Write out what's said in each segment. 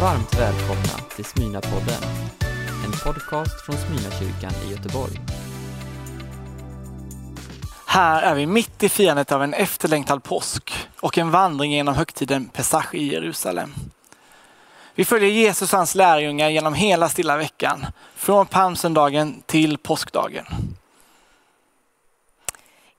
Varmt välkomna till Smyna-podden, en podcast från Smyna-kyrkan i Göteborg. Här är vi mitt i firandet av en efterlängtad påsk och en vandring genom högtiden Pesach i Jerusalem. Vi följer Jesus och hans lärjungar genom hela stilla veckan, från palmsöndagen till påskdagen.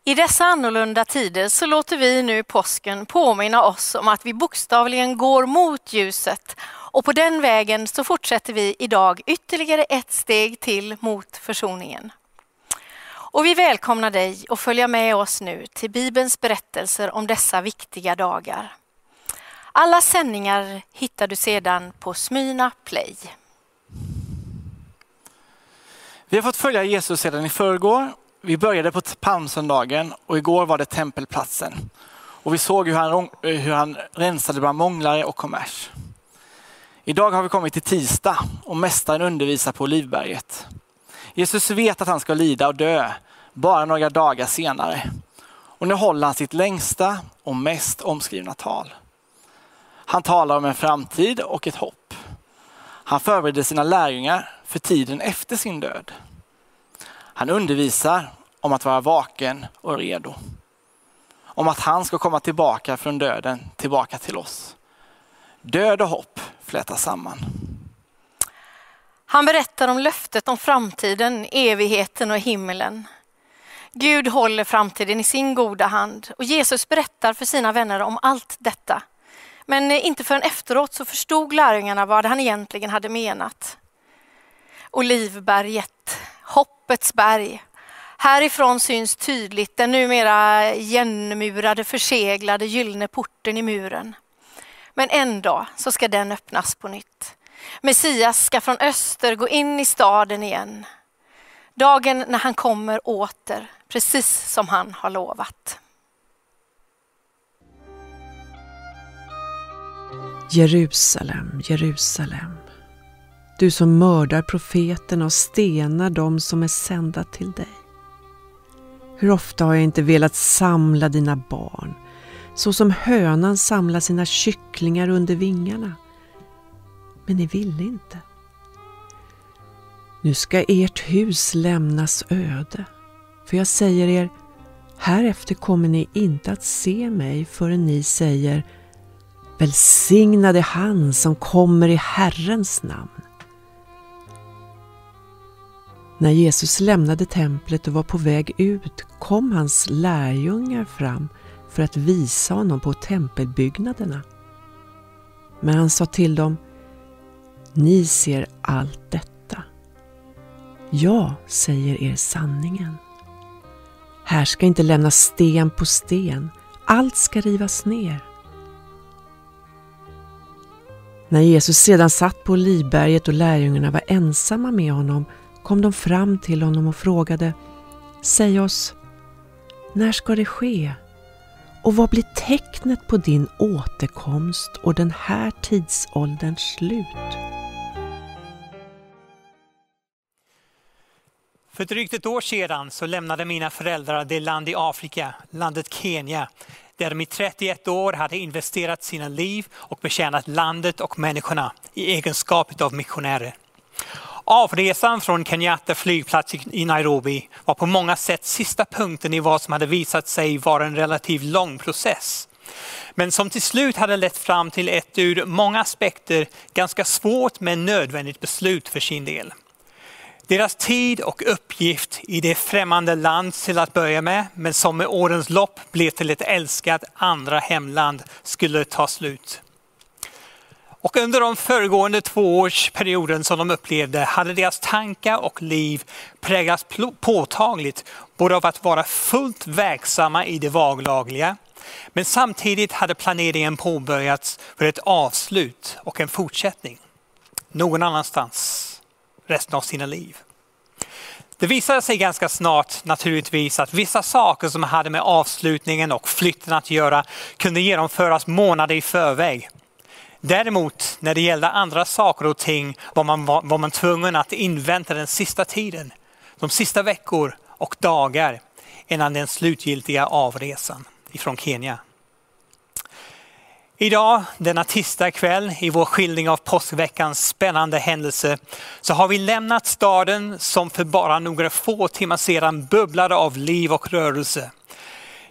I dessa annorlunda tider så låter vi nu påsken påminna oss om att vi bokstavligen går mot ljuset och på den vägen så fortsätter vi idag ytterligare ett steg till mot försoningen. Och vi välkomnar dig att följa med oss nu till Bibelns berättelser om dessa viktiga dagar. Alla sändningar hittar du sedan på Smyna Play. Vi har fått följa Jesus sedan i förrgår. Vi började på palmsöndagen och igår var det tempelplatsen. Och vi såg hur han, hur han rensade bland månglare och kommers. Idag har vi kommit till tisdag och mästaren undervisar på Olivberget. Jesus vet att han ska lida och dö bara några dagar senare. Och nu håller han sitt längsta och mest omskrivna tal. Han talar om en framtid och ett hopp. Han förbereder sina lärjungar för tiden efter sin död. Han undervisar om att vara vaken och redo. Om att han ska komma tillbaka från döden, tillbaka till oss. Död och hopp flätas samman. Han berättar om löftet om framtiden, evigheten och himlen. Gud håller framtiden i sin goda hand och Jesus berättar för sina vänner om allt detta. Men eh, inte förrän efteråt så förstod lärjungarna vad han egentligen hade menat. Olivberget, hoppets berg. Härifrån syns tydligt den numera igenmurade, förseglade gyllene porten i muren. Men en dag så ska den öppnas på nytt. Messias ska från öster gå in i staden igen. Dagen när han kommer åter, precis som han har lovat. Jerusalem, Jerusalem. Du som mördar profeterna och stenar dem som är sända till dig. Hur ofta har jag inte velat samla dina barn, så som hönan samlar sina kycklingar under vingarna. Men ni ville inte. Nu ska ert hus lämnas öde, för jag säger er, härefter kommer ni inte att se mig förrän ni säger Välsignade han som kommer i Herrens namn. När Jesus lämnade templet och var på väg ut kom hans lärjungar fram för att visa honom på tempelbyggnaderna. Men han sa till dem, ni ser allt detta. Jag säger er sanningen. Här ska inte lämnas sten på sten, allt ska rivas ner. När Jesus sedan satt på Olivberget och lärjungarna var ensamma med honom kom de fram till honom och frågade Säg oss, när ska det ske? Och vad blir tecknet på din återkomst och den här tidsålderns slut? För drygt ett år sedan så lämnade mina föräldrar det land i Afrika, landet Kenya, där de i 31 år hade investerat sina liv och betjänat landet och människorna i egenskap av missionärer. Avresan från Kenyatta flygplats i Nairobi var på många sätt sista punkten i vad som hade visat sig vara en relativt lång process. Men som till slut hade lett fram till ett ur många aspekter ganska svårt men nödvändigt beslut för sin del. Deras tid och uppgift i det främmande land till att börja med, men som med årens lopp blev till ett älskat andra hemland, skulle ta slut. Och under de föregående två årsperioden som de upplevde hade deras tankar och liv präglats påtagligt både av att vara fullt verksamma i det vardagliga men samtidigt hade planeringen påbörjats för ett avslut och en fortsättning någon annanstans resten av sina liv. Det visade sig ganska snart naturligtvis att vissa saker som hade med avslutningen och flytten att göra kunde genomföras månader i förväg. Däremot när det gällde andra saker och ting var man, var, var man tvungen att invänta den sista tiden, de sista veckor och dagar innan den slutgiltiga avresan ifrån Kenya. Idag, denna tisdag kväll, i vår skildring av påskveckans spännande händelse, så har vi lämnat staden som för bara några få timmar sedan bubblade av liv och rörelse.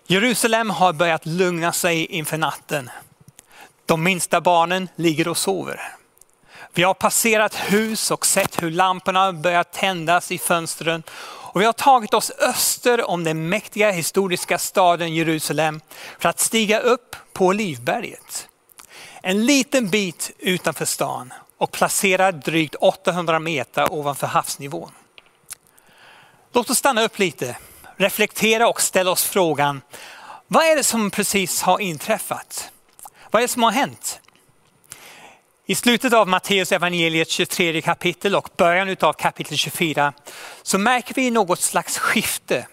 Jerusalem har börjat lugna sig inför natten. De minsta barnen ligger och sover. Vi har passerat hus och sett hur lamporna börjat tändas i fönstren och vi har tagit oss öster om den mäktiga historiska staden Jerusalem för att stiga upp på Olivberget. En liten bit utanför stan och placerad drygt 800 meter ovanför havsnivån. Låt oss stanna upp lite, reflektera och ställa oss frågan, vad är det som precis har inträffat? Vad är det som har hänt? I slutet av Matteus evangeliet 23 kapitel och början av kapitel 24 så märker vi något slags skifte.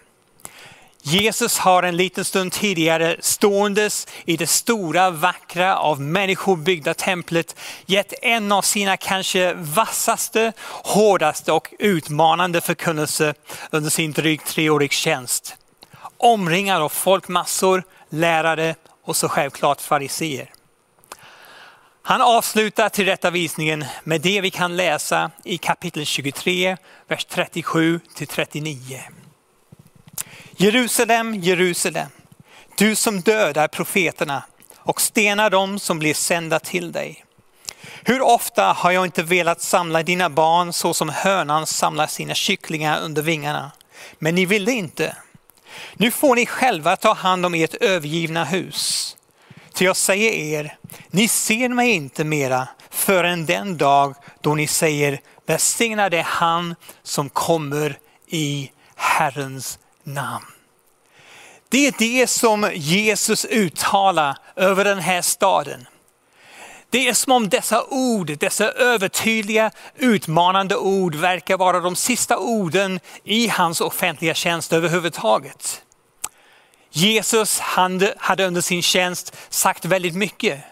Jesus har en liten stund tidigare ståendes i det stora, vackra, av människor byggda templet gett en av sina kanske vassaste, hårdaste och utmanande förkunnelse under sin drygt treårig tjänst. Omringad av folkmassor, lärare och så självklart fariseer. Han avslutar tillrättavisningen med det vi kan läsa i kapitel 23, vers 37 till 39. Jerusalem, Jerusalem, du som dödar profeterna och stenar dem som blir sända till dig. Hur ofta har jag inte velat samla dina barn så som hönan samlar sina kycklingar under vingarna, men ni ville inte. Nu får ni själva ta hand om ert övergivna hus. Till jag säger er, ni ser mig inte mera förrän den dag då ni säger välsignad är han som kommer i Herrens namn. Det är det som Jesus uttalar över den här staden. Det är som om dessa ord, dessa övertydliga, utmanande ord verkar vara de sista orden i hans offentliga tjänst överhuvudtaget. Jesus hade under sin tjänst sagt väldigt mycket,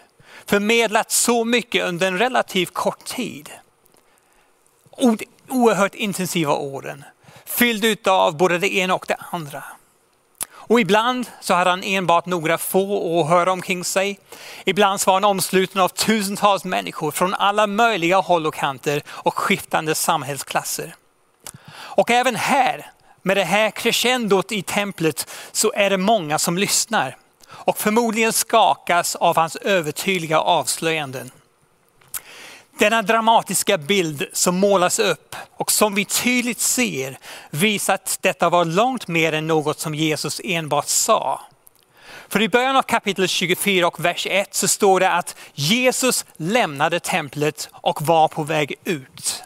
förmedlat så mycket under en relativt kort tid. Oerhört intensiva åren, fylld av både det ena och det andra. Och ibland så hade han enbart några få åhörare omkring sig. Ibland var han omsluten av tusentals människor från alla möjliga håll och kanter och skiftande samhällsklasser. Och även här med det här crescendot i templet så är det många som lyssnar och förmodligen skakas av hans övertydliga avslöjanden. Denna dramatiska bild som målas upp och som vi tydligt ser visar att detta var långt mer än något som Jesus enbart sa. För i början av kapitel 24 och vers 1 så står det att Jesus lämnade templet och var på väg ut.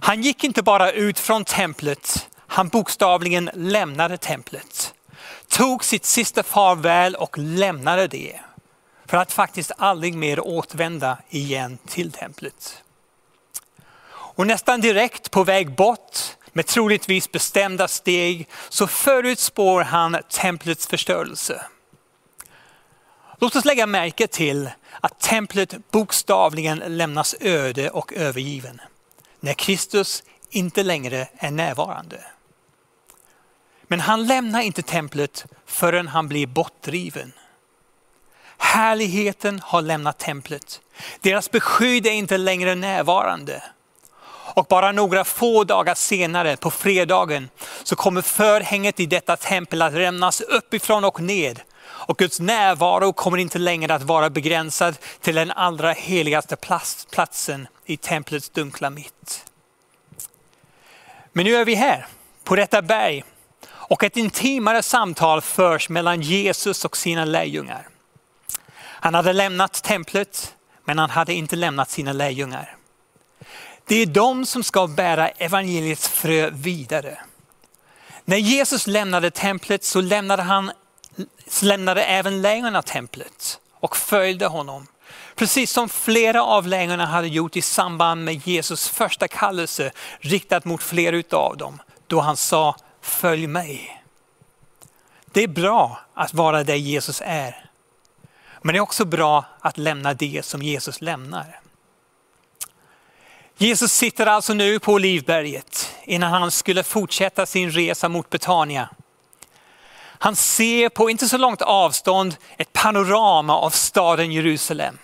Han gick inte bara ut från templet han bokstavligen lämnade templet. Tog sitt sista farväl och lämnade det. För att faktiskt aldrig mer återvända igen till templet. Och nästan direkt på väg bort med troligtvis bestämda steg så förutspår han templets förstörelse. Låt oss lägga märke till att templet bokstavligen lämnas öde och övergiven när Kristus inte längre är närvarande. Men han lämnar inte templet förrän han blir bortdriven. Härligheten har lämnat templet. Deras beskydd är inte längre närvarande. Och bara några få dagar senare, på fredagen, så kommer förhänget i detta tempel att rämnas uppifrån och ned. Och Guds närvaro kommer inte längre att vara begränsad till den allra heligaste platsen i templets dunkla mitt. Men nu är vi här, på detta berg, och ett intimare samtal förs mellan Jesus och sina lärjungar. Han hade lämnat templet, men han hade inte lämnat sina lärjungar. Det är de som ska bära evangeliets frö vidare. När Jesus lämnade templet så lämnade, han, lämnade även lärjungarna templet och följde honom. Precis som flera av lärjungarna hade gjort i samband med Jesus första kallelse riktat mot flera av dem. Då han sa följ mig. Det är bra att vara där Jesus är. Men det är också bra att lämna det som Jesus lämnar. Jesus sitter alltså nu på Olivberget innan han skulle fortsätta sin resa mot Betania. Han ser på inte så långt avstånd ett panorama av staden Jerusalem.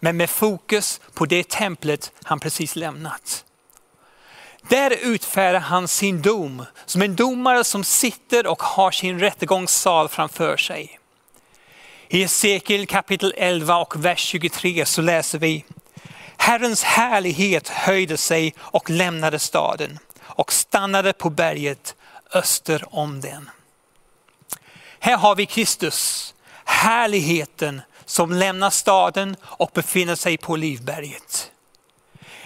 Men med fokus på det templet han precis lämnat. Där utfärdar han sin dom som en domare som sitter och har sin rättegångssal framför sig. I Hesekiel kapitel 11 och vers 23 så läser vi Herrens härlighet höjde sig och lämnade staden och stannade på berget öster om den. Här har vi Kristus, härligheten som lämnar staden och befinner sig på Livberget.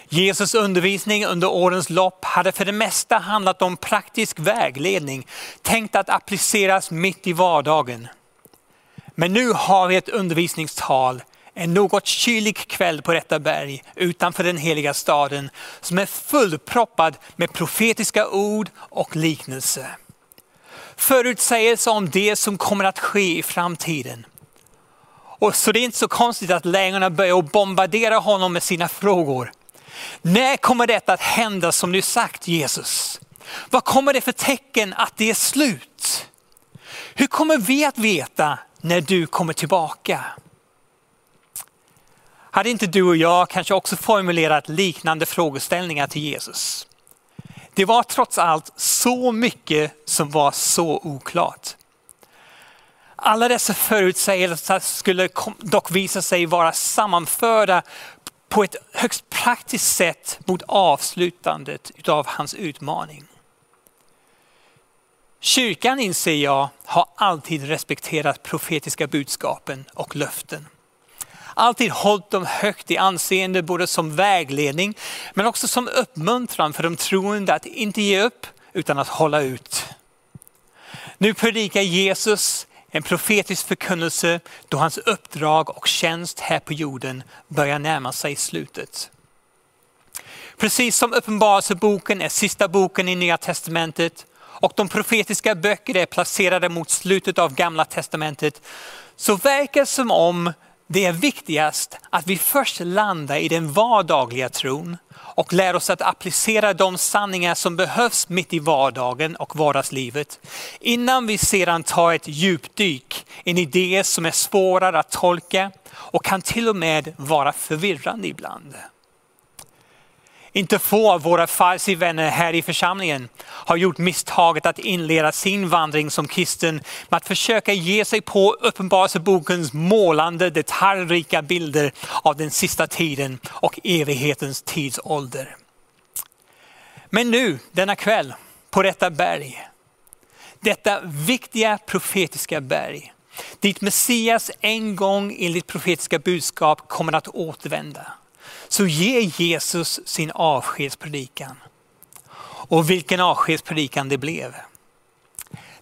Jesus undervisning under årens lopp hade för det mesta handlat om praktisk vägledning, tänkt att appliceras mitt i vardagen. Men nu har vi ett undervisningstal en något kylig kväll på detta berg utanför den heliga staden som är fullproppad med profetiska ord och liknelse. Förutsägelser om det som kommer att ske i framtiden. Och så det är inte så konstigt att lärjungarna börjar bombardera honom med sina frågor. När kommer detta att hända som du sagt Jesus? Vad kommer det för tecken att det är slut? Hur kommer vi att veta när du kommer tillbaka? Hade inte du och jag kanske också formulerat liknande frågeställningar till Jesus? Det var trots allt så mycket som var så oklart. Alla dessa förutsägelser skulle dock visa sig vara sammanförda på ett högst praktiskt sätt mot avslutandet av hans utmaning. Kyrkan inser jag har alltid respekterat profetiska budskapen och löften. Alltid hållit dem högt i anseende både som vägledning men också som uppmuntran för de troende att inte ge upp utan att hålla ut. Nu predikar Jesus en profetisk förkunnelse då hans uppdrag och tjänst här på jorden börjar närma sig slutet. Precis som Uppenbarelseboken är sista boken i Nya Testamentet och de profetiska böckerna är placerade mot slutet av Gamla Testamentet så verkar det som om det är viktigast att vi först landar i den vardagliga tron och lär oss att applicera de sanningar som behövs mitt i vardagen och vardagslivet. Innan vi sedan tar ett djupdyk in i det som är svårare att tolka och kan till och med vara förvirrande ibland. Inte få av våra farsi-vänner här i församlingen har gjort misstaget att inleda sin vandring som kristen med att försöka ge sig på Uppenbarelsebokens målande detaljrika bilder av den sista tiden och evighetens tidsålder. Men nu, denna kväll, på detta berg, detta viktiga profetiska berg, dit Messias en gång enligt profetiska budskap kommer att återvända så ger Jesus sin avskedspredikan. Och vilken avskedspredikan det blev.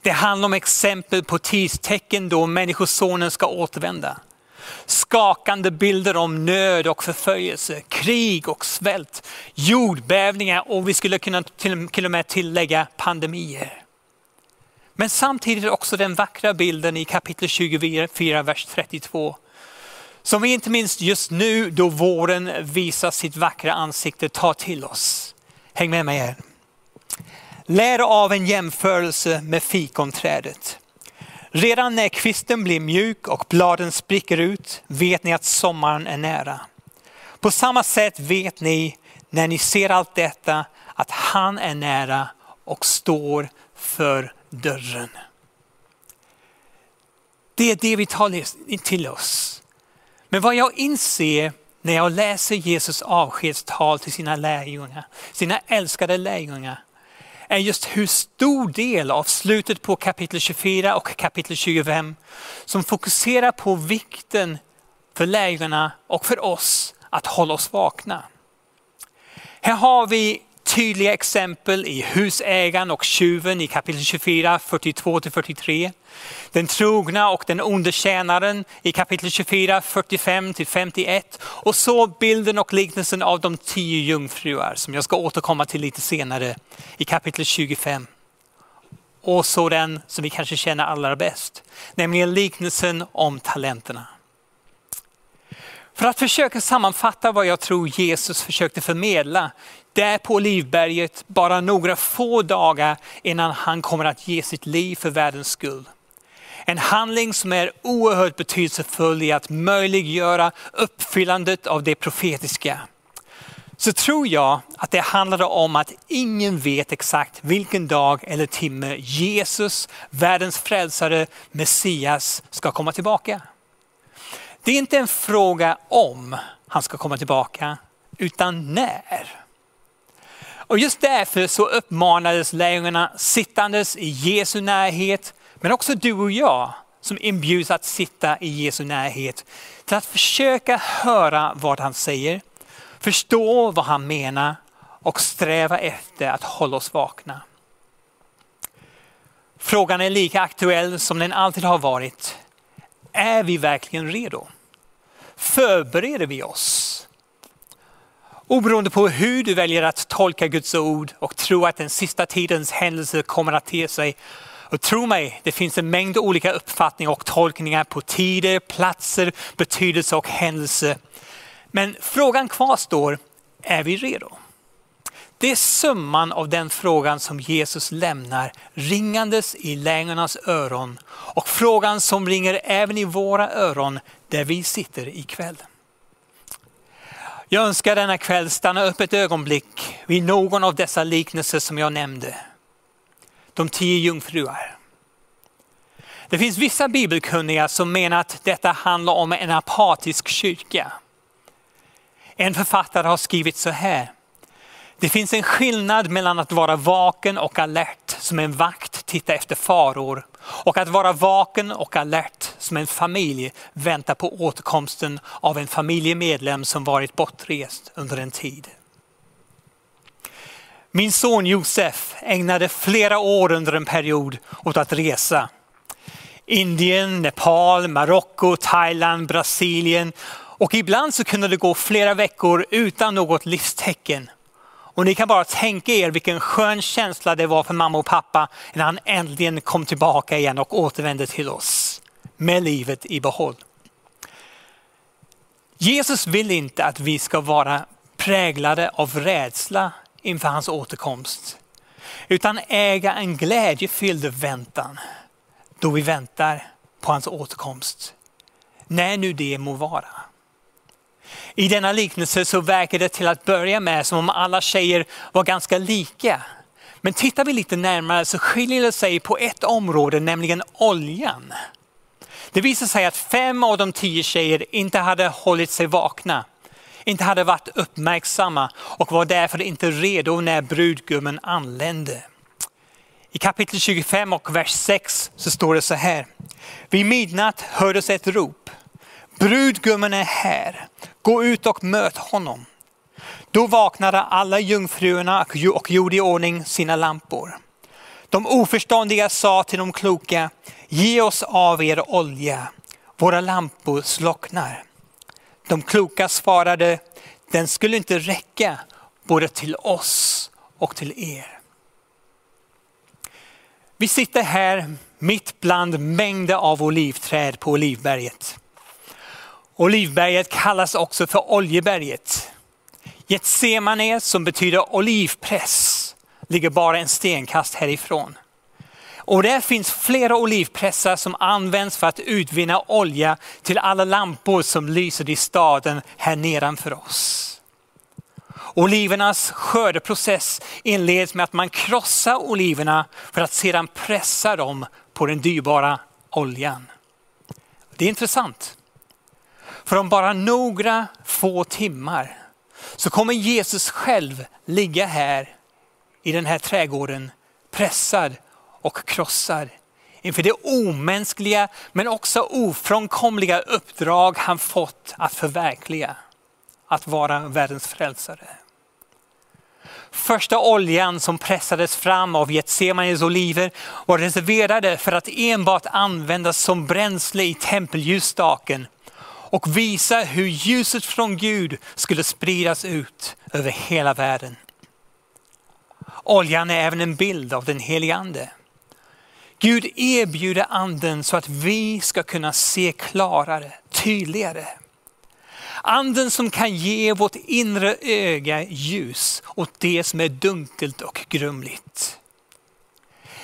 Det handlar om exempel på tidstecken då människosonen ska återvända. Skakande bilder om nöd och förföljelse, krig och svält, jordbävningar och vi skulle kunna till och med tillägga pandemier. Men samtidigt också den vackra bilden i kapitel 24, vers 32 som vi inte minst just nu då våren visar sitt vackra ansikte tar till oss. Häng med mig här. Lär av en jämförelse med fikonträdet. Redan när kvisten blir mjuk och bladen spricker ut vet ni att sommaren är nära. På samma sätt vet ni när ni ser allt detta att han är nära och står för dörren. Det är det vi tar till oss. Men vad jag inser när jag läser Jesus avskedstal till sina lärjungar, sina älskade lärjungar, är just hur stor del av slutet på kapitel 24 och kapitel 25 som fokuserar på vikten för lärjungarna och för oss att hålla oss vakna. Här har vi tydliga exempel i husägaren och tjuven i kapitel 24, 42-43. Den trogna och den onde tjänaren i kapitel 24, 45-51. Och så bilden och liknelsen av de tio jungfruar som jag ska återkomma till lite senare i kapitel 25. Och så den som vi kanske känner allra bäst, nämligen liknelsen om talenterna. För att försöka sammanfatta vad jag tror Jesus försökte förmedla där på Olivberget bara några få dagar innan han kommer att ge sitt liv för världens skull. En handling som är oerhört betydelsefull i att möjliggöra uppfyllandet av det profetiska. Så tror jag att det handlade om att ingen vet exakt vilken dag eller timme Jesus, världens frälsare, Messias, ska komma tillbaka. Det är inte en fråga om han ska komma tillbaka, utan när. Och just därför så uppmanades lärjungarna sittandes i Jesu närhet, men också du och jag som inbjuds att sitta i Jesu närhet, till att försöka höra vad han säger, förstå vad han menar och sträva efter att hålla oss vakna. Frågan är lika aktuell som den alltid har varit. Är vi verkligen redo? Förbereder vi oss? Oberoende på hur du väljer att tolka Guds ord och tro att den sista tidens händelser kommer att te sig. Och tro mig, det finns en mängd olika uppfattningar och tolkningar på tider, platser, betydelse och händelser. Men frågan kvarstår, är vi redo? Det är summan av den frågan som Jesus lämnar ringandes i lärjungarnas öron och frågan som ringer även i våra öron där vi sitter ikväll. Jag önskar denna kväll stanna upp ett ögonblick vid någon av dessa liknelser som jag nämnde. De tio jungfruar. Det finns vissa bibelkunniga som menar att detta handlar om en apatisk kyrka. En författare har skrivit så här. Det finns en skillnad mellan att vara vaken och alert som en vakt tittar efter faror och att vara vaken och alert som en familj väntar på återkomsten av en familjemedlem som varit bortrest under en tid. Min son Josef ägnade flera år under en period åt att resa. Indien, Nepal, Marocko, Thailand, Brasilien och ibland så kunde det gå flera veckor utan något livstecken. Och ni kan bara tänka er vilken skön känsla det var för mamma och pappa när han äntligen kom tillbaka igen och återvände till oss med livet i behåll. Jesus vill inte att vi ska vara präglade av rädsla inför hans återkomst. Utan äga en glädjefylld väntan då vi väntar på hans återkomst. När nu det må vara. I denna liknelse så verkar det till att börja med som om alla tjejer var ganska lika. Men tittar vi lite närmare så skiljer det sig på ett område, nämligen oljan. Det visar sig att fem av de tio tjejer inte hade hållit sig vakna, inte hade varit uppmärksamma och var därför inte redo när brudgummen anlände. I kapitel 25 och vers 6 så står det så här. Vid midnatt hördes ett rop. Brudgummen är här, gå ut och möt honom. Då vaknade alla jungfruarna och gjorde i ordning sina lampor. De oförståndiga sa till de kloka, ge oss av er olja, våra lampor slocknar. De kloka svarade, den skulle inte räcka både till oss och till er. Vi sitter här mitt bland mängder av olivträd på Olivberget. Olivberget kallas också för Oljeberget. Getsemane som betyder olivpress ligger bara en stenkast härifrån. Och där finns flera olivpressar som används för att utvinna olja till alla lampor som lyser i staden här nedanför oss. Olivernas skördeprocess inleds med att man krossar oliverna för att sedan pressa dem på den dyrbara oljan. Det är intressant. För om bara några få timmar så kommer Jesus själv ligga här i den här trädgården pressad och krossad inför det omänskliga men också ofrånkomliga uppdrag han fått att förverkliga. Att vara världens frälsare. Första oljan som pressades fram av Getsemanes oliver var reserverade för att enbart användas som bränsle i tempelljusstaken och visa hur ljuset från Gud skulle spridas ut över hela världen. Oljan är även en bild av den helige ande. Gud erbjuder anden så att vi ska kunna se klarare, tydligare. Anden som kan ge vårt inre öga ljus åt det som är dunkelt och grumligt.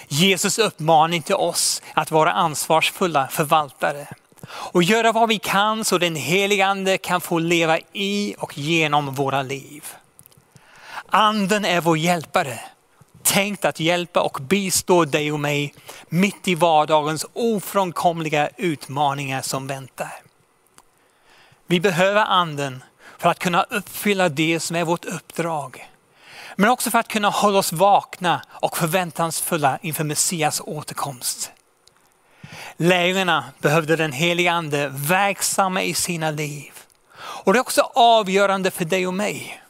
Jesus uppmaning till oss att vara ansvarsfulla förvaltare och göra vad vi kan så den helige ande kan få leva i och genom våra liv. Anden är vår hjälpare, tänkt att hjälpa och bistå dig och mig mitt i vardagens ofrånkomliga utmaningar som väntar. Vi behöver anden för att kunna uppfylla det som är vårt uppdrag. Men också för att kunna hålla oss vakna och förväntansfulla inför Messias återkomst. Lärjungarna behövde den heliga ande verksamma i sina liv. Och det är också avgörande för dig och mig.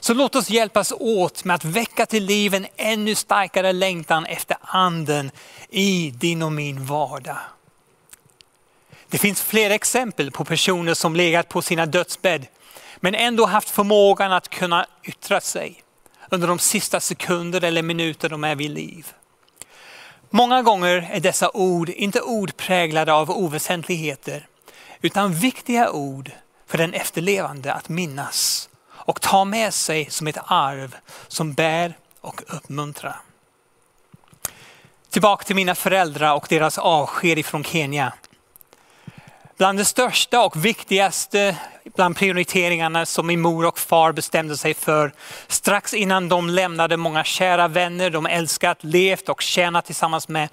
Så låt oss hjälpas åt med att väcka till liv en ännu starkare längtan efter anden i din och min vardag. Det finns flera exempel på personer som legat på sina dödsbädd men ändå haft förmågan att kunna yttra sig under de sista sekunder eller minuter de är vid liv. Många gånger är dessa ord inte ord präglade av oväsentligheter utan viktiga ord för den efterlevande att minnas och ta med sig som ett arv som bär och uppmuntrar. Tillbaka till mina föräldrar och deras avsked ifrån Kenya. Bland det största och viktigaste bland prioriteringarna som min mor och far bestämde sig för strax innan de lämnade många kära vänner de älskat, levt och tjänat tillsammans med.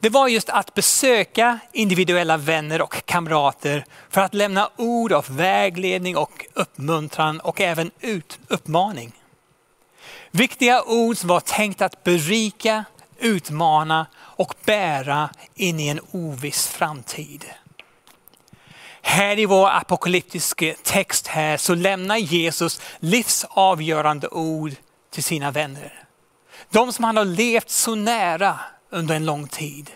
Det var just att besöka individuella vänner och kamrater för att lämna ord av vägledning och uppmuntran och även ut, uppmaning. Viktiga ord som var tänkt att berika, utmana och bära in i en oviss framtid. Här i vår apokalyptiska text här så lämnar Jesus livsavgörande ord till sina vänner. De som han har levt så nära under en lång tid.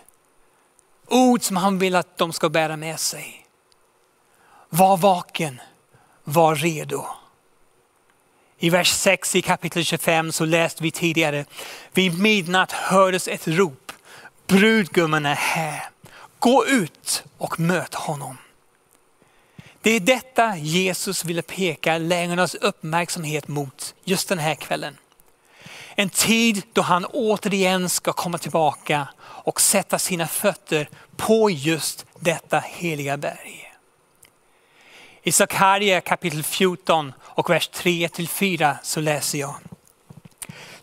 Ord som han vill att de ska bära med sig. Var vaken, var redo. I vers 6 i kapitel 25 så läste vi tidigare, vid midnatt hördes ett rop, brudgummen är här, gå ut och möt honom. Det är detta Jesus ville peka lärjungarnas uppmärksamhet mot just den här kvällen. En tid då han återigen ska komma tillbaka och sätta sina fötter på just detta heliga berg. I Sakarja kapitel 14 och vers 3-4 så läser jag.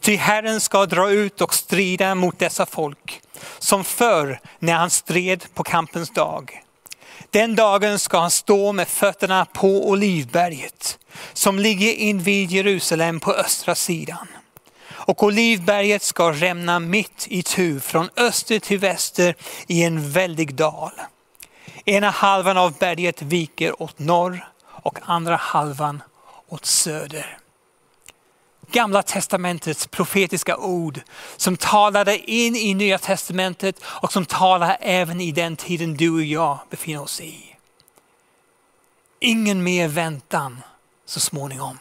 Ty Herren ska dra ut och strida mot dessa folk som förr när han stred på kampens dag. Den dagen ska han stå med fötterna på Olivberget som ligger invid Jerusalem på östra sidan. Och Olivberget ska rämna mitt i tu från öster till väster i en väldig dal. Ena halvan av berget viker åt norr och andra halvan åt söder. Gamla testamentets profetiska ord som talade in i nya testamentet och som talar även i den tiden du och jag befinner oss i. Ingen mer väntan så småningom.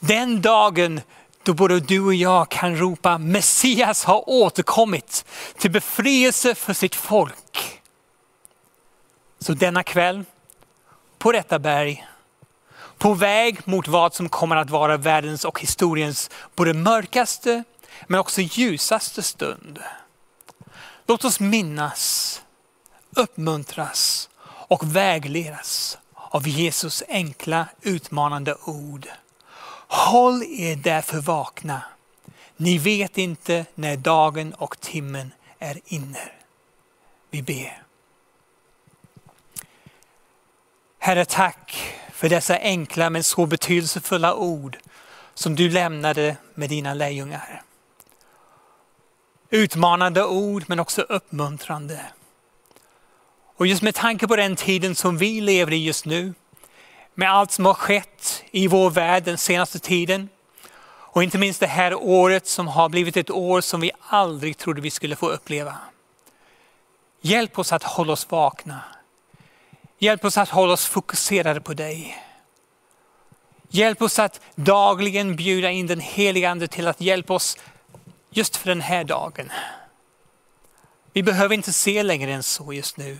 Den dagen då både du och jag kan ropa Messias har återkommit till befrielse för sitt folk. Så denna kväll på detta berg på väg mot vad som kommer att vara världens och historiens både mörkaste men också ljusaste stund. Låt oss minnas, uppmuntras och vägledas av Jesus enkla utmanande ord. Håll er därför vakna. Ni vet inte när dagen och timmen är inne. Vi ber. Herre, tack för dessa enkla men så betydelsefulla ord som du lämnade med dina lärjungar. Utmanande ord men också uppmuntrande. Och just med tanke på den tiden som vi lever i just nu, med allt som har skett i vår värld den senaste tiden och inte minst det här året som har blivit ett år som vi aldrig trodde vi skulle få uppleva. Hjälp oss att hålla oss vakna. Hjälp oss att hålla oss fokuserade på dig. Hjälp oss att dagligen bjuda in den helige Ande till att hjälpa oss just för den här dagen. Vi behöver inte se längre än så just nu.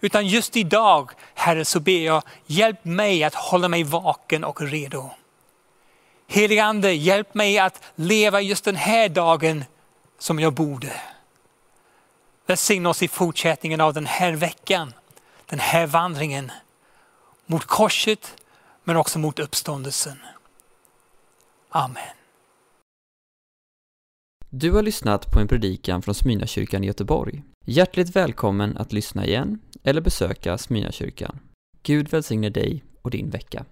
Utan just idag, Herre, så ber jag, hjälp mig att hålla mig vaken och redo. Helige Ande, hjälp mig att leva just den här dagen som jag borde. Välsigna oss i fortsättningen av den här veckan, den här vandringen mot korset men också mot uppståndelsen. Amen. Du har lyssnat på en predikan från Smyrnakyrkan i Göteborg. Hjärtligt välkommen att lyssna igen eller besöka Smyrnakyrkan. Gud välsigne dig och din vecka.